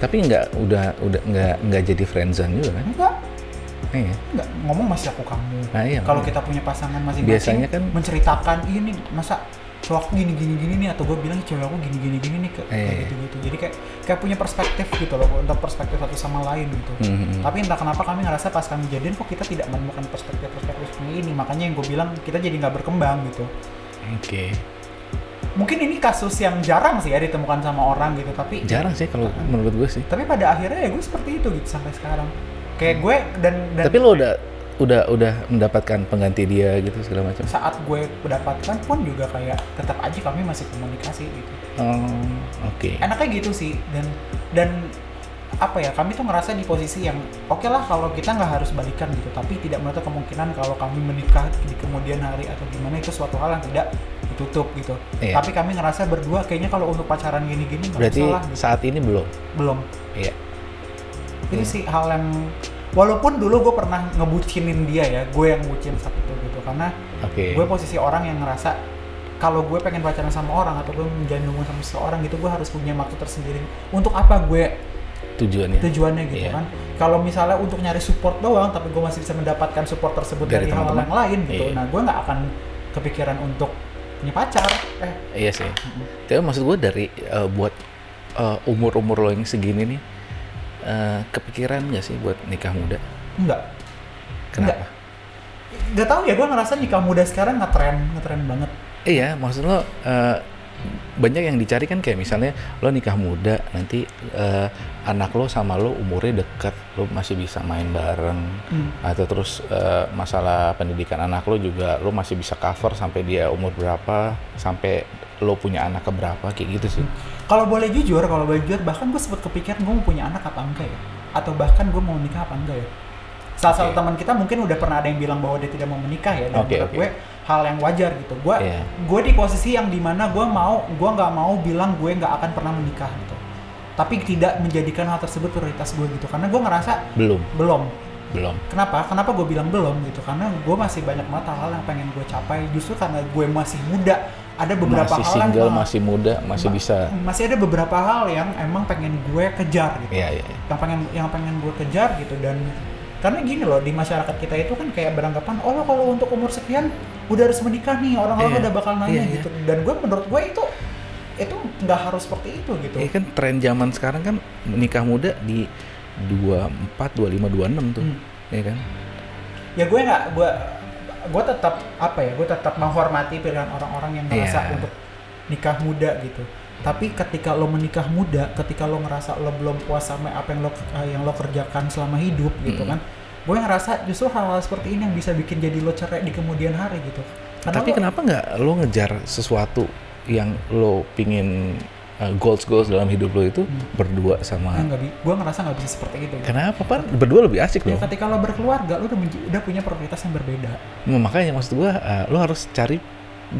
S2: Tapi nggak udah udah nggak nggak jadi friendzone juga kan?
S1: enggak
S2: Iya.
S1: enggak ngomong masih aku kamu
S2: Nah, iya,
S1: kalau kita punya pasangan masing-masing
S2: Biasanya kan-
S1: menceritakan ini masa cowok aku gini gini gini nih atau gue bilang cewek aku gini gini gini nih ke- kayak
S2: Iya.
S1: gitu gitu jadi kayak kayak punya perspektif gitu loh untuk perspektif satu sama lain gitu
S2: Mhm.
S1: tapi entah kenapa kami ngerasa pas kami jadian kok kita tidak menemukan perspektif perspektif seperti ini makanya yang gue bilang kita jadi nggak berkembang gitu
S2: Oke.
S1: mungkin ini kasus yang jarang sih ya ditemukan sama orang gitu tapi
S2: Jarang sih kalau menurut gue sih.
S1: tapi pada akhirnya ya gue seperti itu gitu sampai sekarang kayak gue dan dan
S2: Tapi lo udah udah udah mendapatkan pengganti dia gitu segala macam.
S1: saat gue mendapatkan pun juga kayak tetap aja kami masih komunikasi gitu
S2: Oh, oke.
S1: enaknya gitu sih dan dan apa ya kami tuh ngerasa di posisi yang oke lah kalau kita nggak harus balikan gitu tapi tidak menutup kemungkinan kalau kami menikah di kemudian hari atau gimana itu suatu hal yang tidak ditutup gitu
S2: Iya.
S1: tapi kami ngerasa berdua kayaknya kalau untuk pacaran gini-gini
S2: Berarti
S1: masalah gitu.
S2: saat ini belum.
S1: belum
S2: Iya.
S1: itu
S2: Iya.
S1: sih hal yang walaupun dulu gue pernah ngebucinin dia ya gue yang bucin saat itu gitu karena
S2: Oke.
S1: gue posisi orang yang ngerasa kalau gue pengen pacaran sama orang atau gue menjalin hubungan sama seseorang gitu gue harus punya maksud tersendiri untuk apa gue
S2: Tujuannya.
S1: tujuannya gitu
S2: Iya.
S1: kan kalau misalnya untuk nyari support doang tapi gue masih bisa mendapatkan support tersebut
S2: Dari
S1: dari, hal
S2: teman-teman.
S1: yang lain gitu
S2: Iya.
S1: nah gue nggak akan kepikiran untuk punya pacar eh
S2: Iya sih. Tapi maksud gue dari eh, buat umur umur lo yang segini nih, eh, kepikiran nggak sih buat nikah muda?
S1: enggak
S2: Kenapa?
S1: nggak tahu ya gue ngerasa nikah muda sekarang ngetren ngetren banget
S2: Iya, maksud lo eh, banyak yang dicari kan kayak misalnya lo nikah muda nanti eh, anak lo sama lo umurnya dekat, lo masih bisa main bareng
S1: Hmm.
S2: atau terus eh, masalah pendidikan anak lo juga lo masih bisa cover sampai dia umur berapa sampai lo punya anak ke berapa kayak gitu sih.
S1: Kalau boleh jujur kalau boleh jujur bahkan gue sempat kepikiran gue mau punya anak apa enggak ya? Atau bahkan gue mau nikah apa enggak ya? Salah satu
S2: Oke.
S1: teman kita mungkin udah pernah ada yang bilang bahwa dia tidak mau menikah ya dan menurut
S2: oke.
S1: gue hal yang wajar gitu. Gue
S2: Iya.
S1: gue di posisi yang di mana gue mau gue nggak mau bilang gue nggak akan pernah menikah gitu. Tapi tidak menjadikan hal tersebut prioritas gue gitu karena gue ngerasa
S2: Belum,
S1: belum.
S2: Belum.
S1: kenapa? Kenapa gue bilang belum gitu? Karena gue masih banyak mata hal yang pengen gue capai justru karena gue masih muda ada beberapa
S2: masih
S1: hal yang
S2: single,
S1: gua-
S2: masih muda, masih
S1: Ma-
S2: bisa.
S1: masih ada beberapa hal yang emang pengen gue kejar gitu
S2: Iya, iya. iya.
S1: yang pengen yang pengen gue kejar gitu dan karena gini loh di masyarakat kita itu kan kayak beranggapan oh lo kalau untuk umur sekian udah harus menikah nih orang-orang
S2: Iya.
S1: udah bakal nanya
S2: Iya, iya.
S1: gitu dan gue menurut gue itu itu nggak harus seperti itu gitu
S2: Iya kan tren zaman sekarang kan menikah muda di 24, 25, 26 tuh.
S1: Hmm.
S2: Iya kan?
S1: ya gue nggak gue gue tetap apa ya gue tetap menghormati pilihan orang-orang yang merasa
S2: Iya.
S1: untuk nikah muda gitu tapi ketika lo menikah muda ketika lo ngerasa lo belum puas sama apa yang lo eh, yang lo kerjakan selama hidup gitu
S2: Mm.
S1: kan gue ngerasa justru hal-hal seperti ini yang bisa bikin jadi lo cerai di kemudian hari gitu Karena
S2: Tapi
S1: lo-
S2: kenapa nggak lo ngejar sesuatu yang lo pingin uh, goals goals dalam hidup lo itu
S1: Hmm.
S2: berdua sama
S1: Ya, bi- gue ngerasa nggak bisa seperti itu.
S2: Kenapa pan berdua lebih asik
S1: Ya
S2: loh.
S1: ketika lo berkeluarga, lo udah, udah punya prioritas yang berbeda.
S2: Nah, makanya maksud gua uh, lo harus cari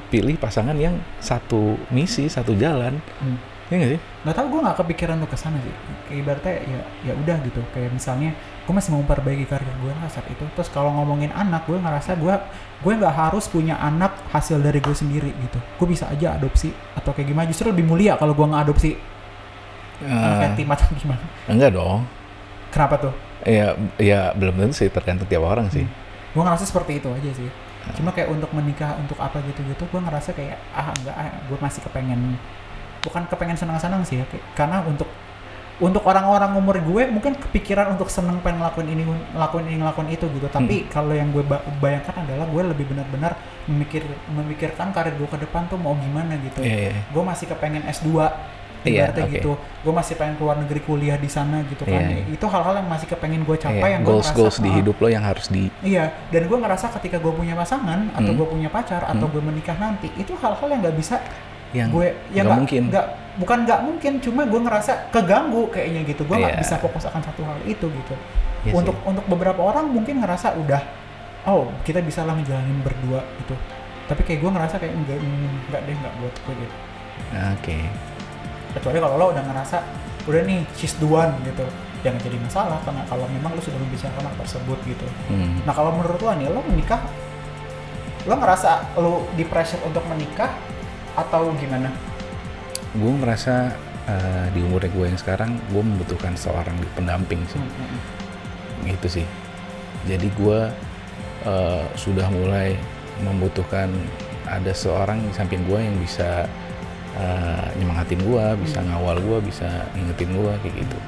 S2: pilih pasangan yang satu misi satu jalan.
S1: Hmm.
S2: Iya nggak sih?
S1: Nggak tahu gue nggak kepikiran lo ke sana sih. Kayak ibaratnya ya ya udah gitu. Kayak misalnya gue masih mau memperbaiki karir gue lah saat itu. Terus kalau ngomongin anak, gue ngerasa gue gue nggak harus punya anak hasil dari gue sendiri gitu. Gue bisa aja adopsi atau kayak gimana. Justru lebih mulia kalau gue nggak adopsi anak
S2: Uh,
S1: yatim atau gimana.
S2: enggak dong.
S1: Kenapa tuh?
S2: Ya ya belum tentu sih tergantung tiap orang sih.
S1: Gue ngerasa seperti itu aja sih. Cuma kayak untuk menikah untuk apa gitu-gitu, gue ngerasa kayak ah enggak, ah, gue masih kepengen bukan kepengen senang-senang sih ya, karena untuk untuk orang-orang umur gue mungkin kepikiran untuk seneng pengen ngelakuin ini ngelakuin ini ngelakuin itu gitu tapi kalau yang gue ba- bayangkan adalah gue lebih benar-benar memikir memikirkan karir gue ke depan tuh mau gimana gitu
S2: Iya iya.
S1: gue masih kepengen S2
S2: Iya,
S1: ibaratnya
S2: oke.
S1: gitu gue masih pengen keluar negeri kuliah di sana gitu kan
S2: Iya.
S1: itu hal-hal yang masih kepengen gue capai
S2: Iya,
S1: yang gue
S2: goals goals di hidup lo yang harus di
S1: Iya, dan gue ngerasa ketika gue punya pasangan atau
S2: Hmm.
S1: gue punya pacar atau
S2: Hmm.
S1: gue menikah nanti itu hal-hal yang nggak bisa
S2: yang
S1: gue ya
S2: nggak mungkin.
S1: nggak bukan nggak mungkin cuma gue ngerasa keganggu kayaknya gitu gue nggak
S2: Iya.
S1: bisa fokus akan satu hal itu gitu
S2: Iya
S1: untuk
S2: sih.
S1: untuk beberapa orang mungkin ngerasa udah oh kita bisa lah ngejalanin berdua gitu tapi kayak gue ngerasa kayak enggak enggak deh nggak buat gue gitu
S2: Oke.
S1: kecuali kalau lo udah ngerasa udah nih she's the one gitu jangan jadi masalah karena kalau memang lo sudah membicarakan hal tersebut gitu
S2: Hmm.
S1: Nah kalau menurut lo nih, lo menikah, lo ngerasa lo di pressure untuk menikah atau gimana?
S2: Gue merasa eh, di umur gue yang sekarang gue membutuhkan seorang pendamping sih. Gitu sih. Jadi gue eh, sudah mulai membutuhkan ada seorang di samping gue yang bisa eh, nyemangatin gue, bisa
S1: Hmm.
S2: ngawal gue, bisa ngingetin gue kayak gitu.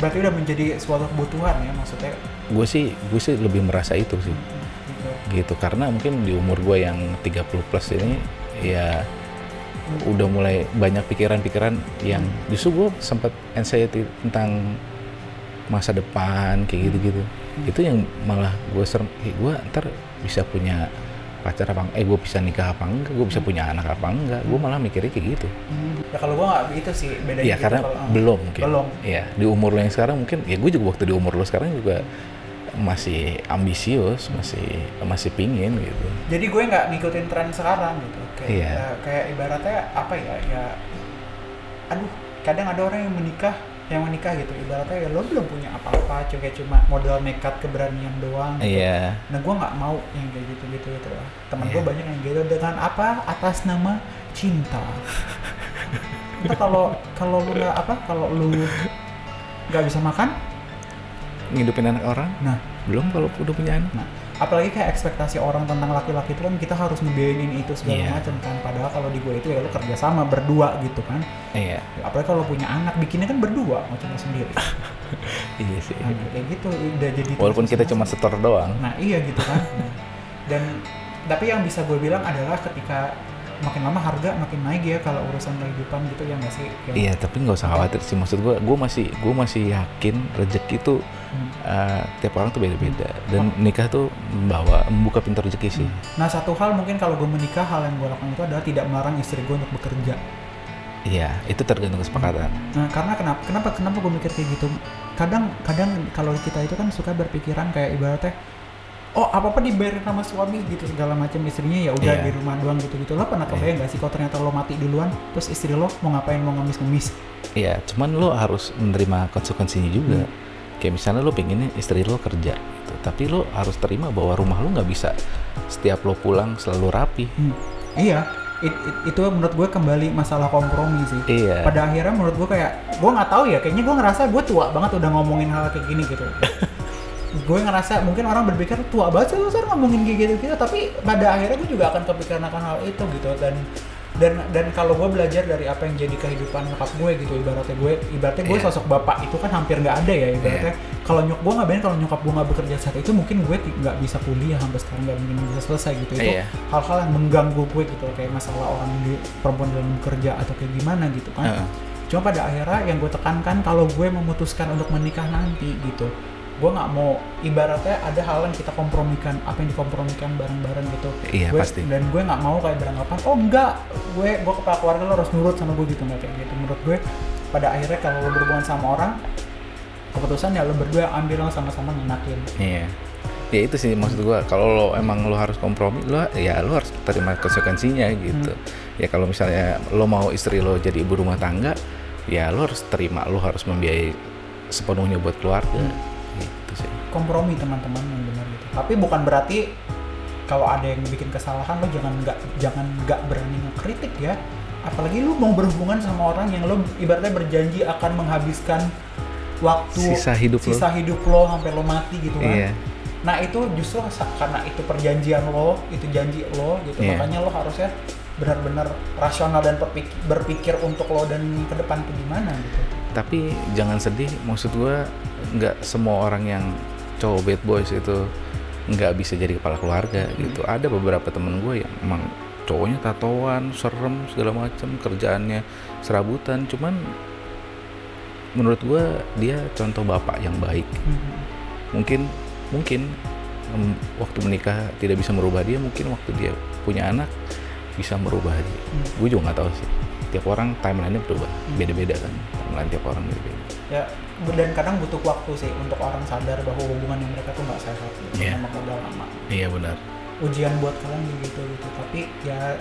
S1: Berarti udah menjadi suatu kebutuhan ya maksudnya.
S2: Gue sih gue sih lebih merasa itu sih.
S1: Gitu.
S2: gitu karena mungkin di umur gue yang 30 plus ini ya udah mulai banyak pikiran-pikiran yang justru gue sempat anxiety tentang masa depan kayak gitu-gitu
S1: Hmm.
S2: itu yang malah gue serem eh, gue ntar bisa punya pacar apa enggak, eh gue bisa nikah apa enggak gue bisa
S1: Hmm.
S2: punya anak apa enggak gue malah mikirnya kayak gitu
S1: Ya kalau gua nggak begitu sih bedanya.
S2: ya
S1: gitu
S2: karena
S1: kalau- ah.
S2: belum mungkin
S1: Belum.
S2: ya di umur lo yang sekarang mungkin ya gue juga waktu di umur lo sekarang juga masih ambisius masih masih pingin gitu
S1: Jadi gue nggak ngikutin tren sekarang gitu. Kayak,
S2: Iya.
S1: ya, kayak ibaratnya apa ya? Ya, aduh, kadang ada orang yang menikah yang menikah gitu ibaratnya ya lo belum punya apa-apa cuma cuma modal nekat keberanian doang gitu.
S2: Iya.
S1: Nah gue nggak mau yang kayak gitu-gitu gitu lah. Teman
S2: Iya.
S1: gue banyak yang gitu dengan apa atas nama cinta. Entah kalau kalau lu nggak apa kalau lu nggak bisa makan,
S2: ngidupin anak orang
S1: nah,
S2: belum kalau udah punya anak
S1: nah apalagi kayak ekspektasi orang tentang laki-laki itu kan kita harus ngebiayain itu segala
S2: Iya.
S1: macam kan. Padahal kalau di gue itu ya lu kerja sama berdua gitu kan.
S2: iya
S1: Apalagi kalau punya anak bikinnya kan berdua, mau cuma sendiri.
S2: iya sih
S1: Nah, kayak gitu udah jadi.
S2: walaupun kita cuma setor doang
S1: Nah iya gitu kan. Dan tapi yang bisa gue bilang adalah ketika makin lama harga makin naik ya kalau urusan kehidupan gitu ya nggak sih?
S2: Iya tapi nggak usah khawatir sih maksud gue gue masih gue masih yakin rezeki itu
S1: Hmm.
S2: eh, tiap orang tuh beda-beda. Dan nikah tuh membawa membuka pintu rezeki sih.
S1: Nah satu hal mungkin kalau gue menikah hal yang gue lakukan itu adalah tidak melarang istri gue untuk bekerja.
S2: iya itu tergantung kesepakatan.
S1: Nah karena kenapa kenapa kenapa gue mikir kayak gitu? Kadang kadang kalau kita itu kan suka berpikiran kayak ibaratnya oh apa apa dibayarin sama suami gitu segala macam. Istrinya ya udah
S2: Iya.
S1: di rumah doang gitu gitu. Lo pernah kebayang gak sih kalau ternyata lo mati duluan terus istri lo mau ngapain mau ngemis-ngemis?
S2: Iya cuman lo harus menerima konsekuensinya juga kayak misalnya lo pengennya istri lo kerja gitu tapi lo harus terima bahwa rumah lo nggak bisa setiap lo pulang selalu rapi
S1: Hmm. Iya, it- it- itu menurut gue kembali masalah kompromi sih.
S2: iya
S1: Pada akhirnya menurut gue kayak, gue nggak tahu ya, kayaknya gue ngerasa gue tua banget udah ngomongin hal kayak gini gitu. gue ngerasa mungkin orang berpikir tua banget sih lu ngomongin kayak gitu gitu, tapi pada akhirnya gue juga akan kepikiran akan hal itu gitu dan dan dan kalau gue belajar dari apa yang jadi kehidupan nyokap gue gitu ibaratnya gue ibaratnya gue
S2: Iya.
S1: sosok bapak itu kan hampir nggak ada ya ibaratnya kalau nyok gue nggak bayangin kalau nyokap gue nggak bekerja saat itu mungkin gue nggak bisa kuliah sampai sekarang nggak mungkin bisa selesai gitu itu
S2: Iya.
S1: hal-hal yang mengganggu gue gitu kayak masalah orang di perempuan dalam bekerja atau kayak gimana gitu kan
S2: Heeh.
S1: cuma pada akhirnya yang gue tekankan kalau gue memutuskan untuk menikah nanti gitu gue nggak mau ibaratnya ada hal yang kita kompromikan apa yang dikompromikan bareng-bareng gitu
S2: Iya,
S1: Gue-
S2: pasti.
S1: dan gue nggak mau kayak beranggapan oh enggak gue gue kepala keluarga lo harus nurut sama gue gitu nggak kayak gitu menurut gue pada akhirnya kalau lo berhubungan sama orang keputusan ya lo berdua ambil lo sama-sama ngenakin
S2: Iya. Ya itu sih maksud gua. Kalau lo emang lo harus kompromi, lo ya lo harus terima konsekuensinya gitu. Ya kalau misalnya lo mau istri lo jadi ibu rumah tangga, ya lo harus terima, lo harus membiayai sepenuhnya buat keluarga. Sih.
S1: Kompromi teman-teman yang benar gitu tapi bukan berarti kalau ada yang bikin kesalahan lo jangan nggak jangan nggak berani ngekritik ya apalagi lu mau berhubungan sama orang yang lo ibaratnya berjanji akan menghabiskan waktu
S2: Sisa hidup lo.
S1: sisa hidup lo sampai lo mati gitu kan
S2: Iya.
S1: nah itu justru karena itu perjanjian lo itu janji lo gitu
S2: Iya.
S1: makanya lo harusnya benar-benar rasional dan berpikir, berpikir untuk lo dan ke depan tuh gimana gitu
S2: Tapi jangan sedih, maksud gua nggak semua orang yang cowok bad boys itu nggak bisa jadi kepala keluarga gitu. Ada beberapa temen gue yang emang cowoknya tatoan serem segala macem kerjaannya serabutan cuman menurut gue dia contoh bapak yang baik
S1: Hmm.
S2: mungkin mungkin waktu menikah tidak bisa merubah dia mungkin waktu dia punya anak bisa merubah dia
S1: Hmm.
S2: gue juga nggak tahu sih tiap orang timelinenya berubah
S1: Hmm.
S2: beda-beda kan timeline tiap orang beda-beda
S1: ya dan kadang butuh waktu sih untuk orang sadar bahwa hubungan yang mereka tuh nggak sehat gitu
S2: Iya.
S1: memang udah lama.
S2: Iya benar.
S1: Ujian buat kalian gitu gitu. Tapi ya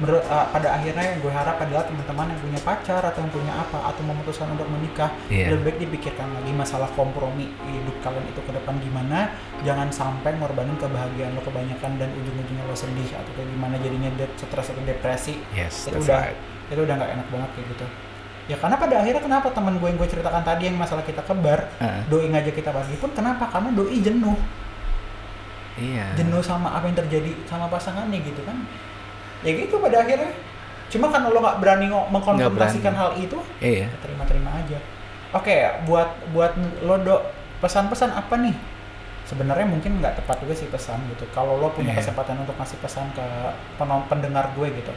S1: menurut uh, pada akhirnya yang gue harap adalah teman-teman yang punya pacar atau yang punya apa atau memutuskan untuk menikah
S2: Iya.
S1: lebih baik dipikirkan lagi masalah kompromi hidup kalian itu ke depan gimana. Jangan sampai ngorbanin kebahagiaan lo kebanyakan dan ujung-ujungnya lo sedih atau kayak gimana. Jadinya de- stres atau depresi.
S2: Yes
S1: itu udah
S2: right.
S1: itu udah nggak enak banget kayak gitu ya karena pada akhirnya kenapa teman gue yang gue ceritakan tadi yang masalah kita kebar
S2: Ah,
S1: doi ngajak kita pagi pun kenapa? Karena doi jenuh.
S2: Iya.
S1: Jenuh sama apa yang terjadi sama pasangannya gitu kan. Ya gitu pada akhirnya. Cuma kan lo nggak berani mengkonfrontasikan hal itu
S2: iya.
S1: ya terima-terima aja. Oke buat buat lo dok pesan-pesan apa nih? Sebenarnya mungkin nggak tepat juga sih pesan gitu. Kalau lo punya
S2: Iya.
S1: kesempatan untuk kasih pesan ke pendengar gue gitu.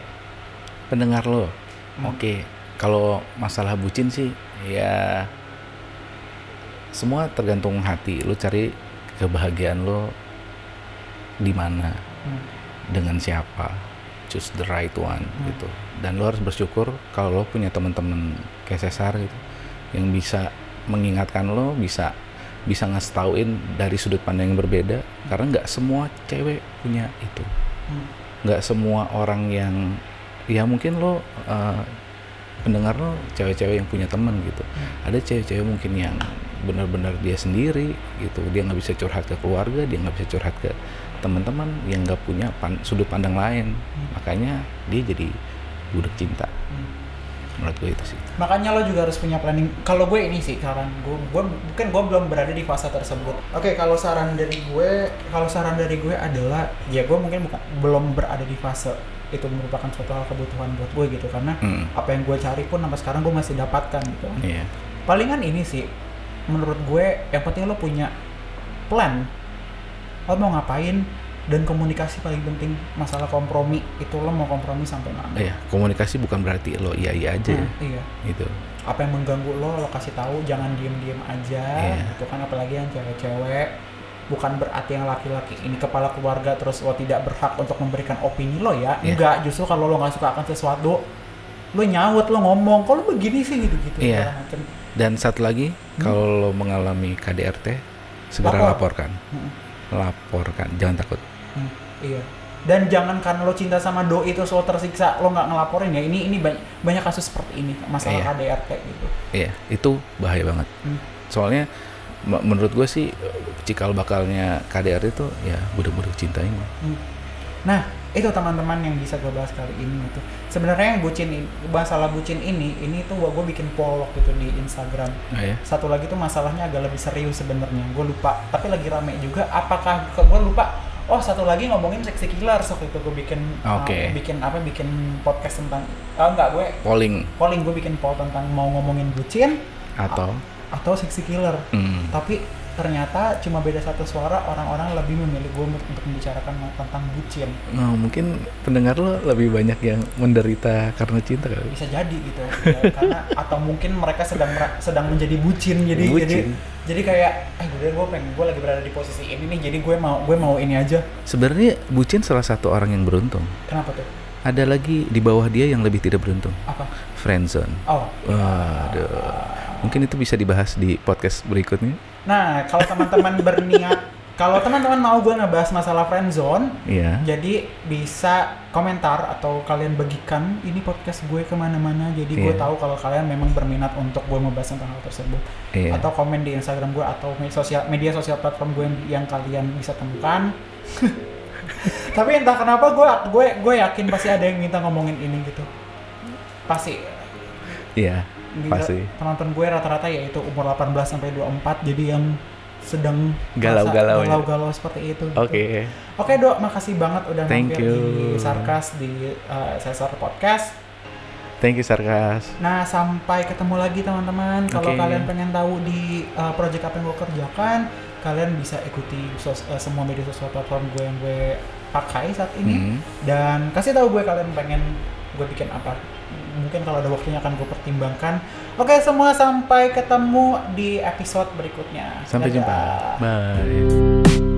S2: Pendengar lo?
S1: Hmm.
S2: oke kalau masalah bucin sih ya semua tergantung hati lo cari kebahagiaan lo di mana
S1: Hmm.
S2: dengan siapa choose the right one
S1: Hmm.
S2: gitu dan lo harus bersyukur kalau lo punya teman-teman kayak Cesar gitu yang bisa mengingatkan lo bisa bisa ngasih tauin dari sudut pandang yang berbeda karena nggak semua cewek punya itu
S1: Hmm.
S2: nggak semua orang yang ya mungkin lo uh, pendengar lo cewek-cewek yang punya teman gitu.
S1: Hmm.
S2: ada cewek-cewek mungkin yang benar-benar dia sendiri gitu. Dia nggak bisa curhat ke keluarga dia nggak bisa curhat ke teman-teman yang nggak punya pan- sudut pandang lain.
S1: Hmm.
S2: makanya dia jadi budak cinta.
S1: Hmm.
S2: menurut gue itu sih.
S1: Makanya lo juga harus punya planning. Kalau gue ini sih saran gue gue mungkin gue belum berada di fase tersebut. Oke kalau saran dari gue kalau saran dari gue adalah ya gue mungkin bukan belum berada di fase itu merupakan suatu hal kebutuhan buat gue gitu. Karena
S2: Hmm,
S1: apa yang gue cari pun sampai sekarang gue masih dapatkan gitu
S2: iya.
S1: Palingan ini sih menurut gue yang penting lo punya plan. Lo mau ngapain dan komunikasi paling penting masalah kompromi itu lo mau kompromi sampai mana.
S2: Iya komunikasi bukan berarti lo iya iya aja ya,
S1: Hmm, iya.
S2: Gitu.
S1: Apa yang mengganggu lo lo kasih tahu jangan diem diem aja
S2: Iya.
S1: gitu kan. Apalagi yang cewek-cewek bukan berarti yang laki-laki ini kepala keluarga terus lo tidak berhak untuk memberikan opini lo ya
S2: Iya.
S1: enggak justru kalau lo nggak suka akan sesuatu lo nyaut lo ngomong kalau begini sih gitu gitu
S2: Iya. dan satu lagi
S1: Hmm.
S2: kalau lo mengalami KDRT segera
S1: Lapor.
S2: laporkan
S1: Hmm,
S2: laporkan jangan takut
S1: hmm, iya dan jangan karena lo cinta sama doi itu lo tersiksa lo nggak ngelaporin ya ini ini banyak banyak kasus seperti ini masalah
S2: Iya.
S1: KDRT gitu
S2: Iya, itu bahaya banget.
S1: Hmm.
S2: Soalnya menurut gue sih cikal bakalnya KDR itu ya budak-budak cinta ini.
S1: Nah, itu teman-teman yang bisa gue bahas kali ini itu. Sebenarnya yang bucin masalah bucin ini, ini tuh gue bikin poll waktu itu di Instagram.
S2: Oh ya?
S1: Satu lagi tuh masalahnya agak lebih serius sebenarnya. Gue lupa, tapi lagi rame juga. Apakah gue lupa? Oh, satu lagi ngomongin seksi killer waktu itu gue bikin uh,
S2: Oke.
S1: bikin apa? Bikin podcast tentang oh enggak gue
S2: Polling
S1: polling gue bikin poll tentang mau ngomongin bucin
S2: atau
S1: atau seksi killer.
S2: hmm,
S1: Tapi ternyata cuma beda satu suara orang-orang lebih memilih gue untuk untuk membicarakan tentang bucin.
S2: oh, mungkin pendengar lo lebih banyak yang menderita karena cinta kali.
S1: bisa jadi gitu ya, karena atau mungkin mereka sedang sedang menjadi bucin jadi
S2: Bucin.
S1: jadi jadi kayak eh gue gue pengen gue lagi berada di posisi ini nih jadi gue mau gue mau ini aja
S2: Sebenarnya bucin salah satu orang yang beruntung.
S1: kenapa tuh
S2: Ada lagi di bawah dia yang lebih tidak beruntung.
S1: apa
S2: Friendzone.
S1: oh
S2: Waduh. Mungkin itu bisa dibahas di podcast berikutnya.
S1: nah kalau teman-teman berniat kalau teman-teman mau gue ngebahas masalah friendzone
S2: Iya.
S1: jadi bisa komentar atau kalian bagikan ini podcast gue ke mana-mana jadi gue
S2: Iya.
S1: tahu kalau kalian memang berminat untuk gue membahas tentang hal tersebut
S2: Iya.
S1: atau komen di Instagram gue atau media sosial media sosial platform gue yang, yang kalian bisa temukan. Tapi entah kenapa gue gue gue yakin pasti ada yang minta ngomongin ini gitu. Pasti.
S2: Iya.
S1: Gila,
S2: Pasti.
S1: Penonton gue rata-rata yaitu umur 18 sampai 24 jadi yang sedang
S2: Galau-galau
S1: galau-galau seperti itu. gitu.
S2: Oke.
S1: Oke dok, makasih banget udah
S2: Thank
S1: mampir di
S2: you.
S1: Sarkas di uh, Sesar Podcast.
S2: Thank you Sarkas.
S1: Nah, sampai ketemu lagi teman-teman. Kalau
S2: Oke.
S1: kalian pengen tahu di uh, project apa yang gue kerjakan, kalian bisa ikuti sos- uh, semua media sosial platform gue yang gue pakai saat ini
S2: Hmm.
S1: dan kasih tahu gue kalian pengen gue bikin apa mungkin kalau ada waktunya akan gue pertimbangkan oke semua sampai ketemu di episode berikutnya
S2: Sampai
S1: Dadah.
S2: jumpa. Bye.